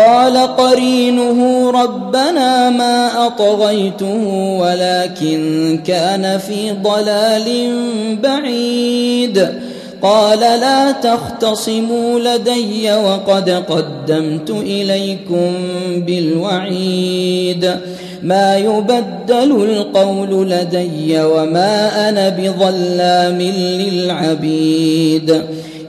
قال قرينه ربنا ما أطغيته ولكن كان في ضلال بعيد. قال لا تختصموا لدي وقد قدمت إليكم بالوعيد. ما يبدل القول لدي وما أنا بظلام للعبيد.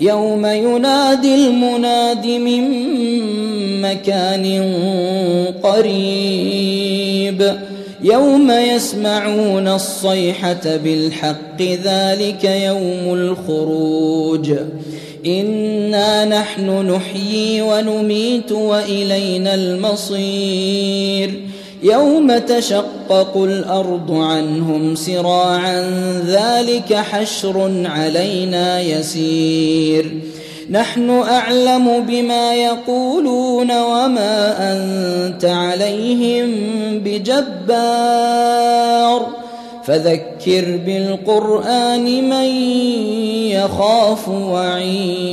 يوم ينادي المناد من مكان قريب. يوم يسمعون الصيحة بالحق ذلك يوم الخروج. إنا نحن نحيي ونميت وإلينا المصير. يوم تشقق الأرض عنهم سراعا ذلك حشر علينا يسير. نحن أعلم بما يقولون وما أنت عليهم بجبار. فذكر بالقرآن من يخاف وعيد.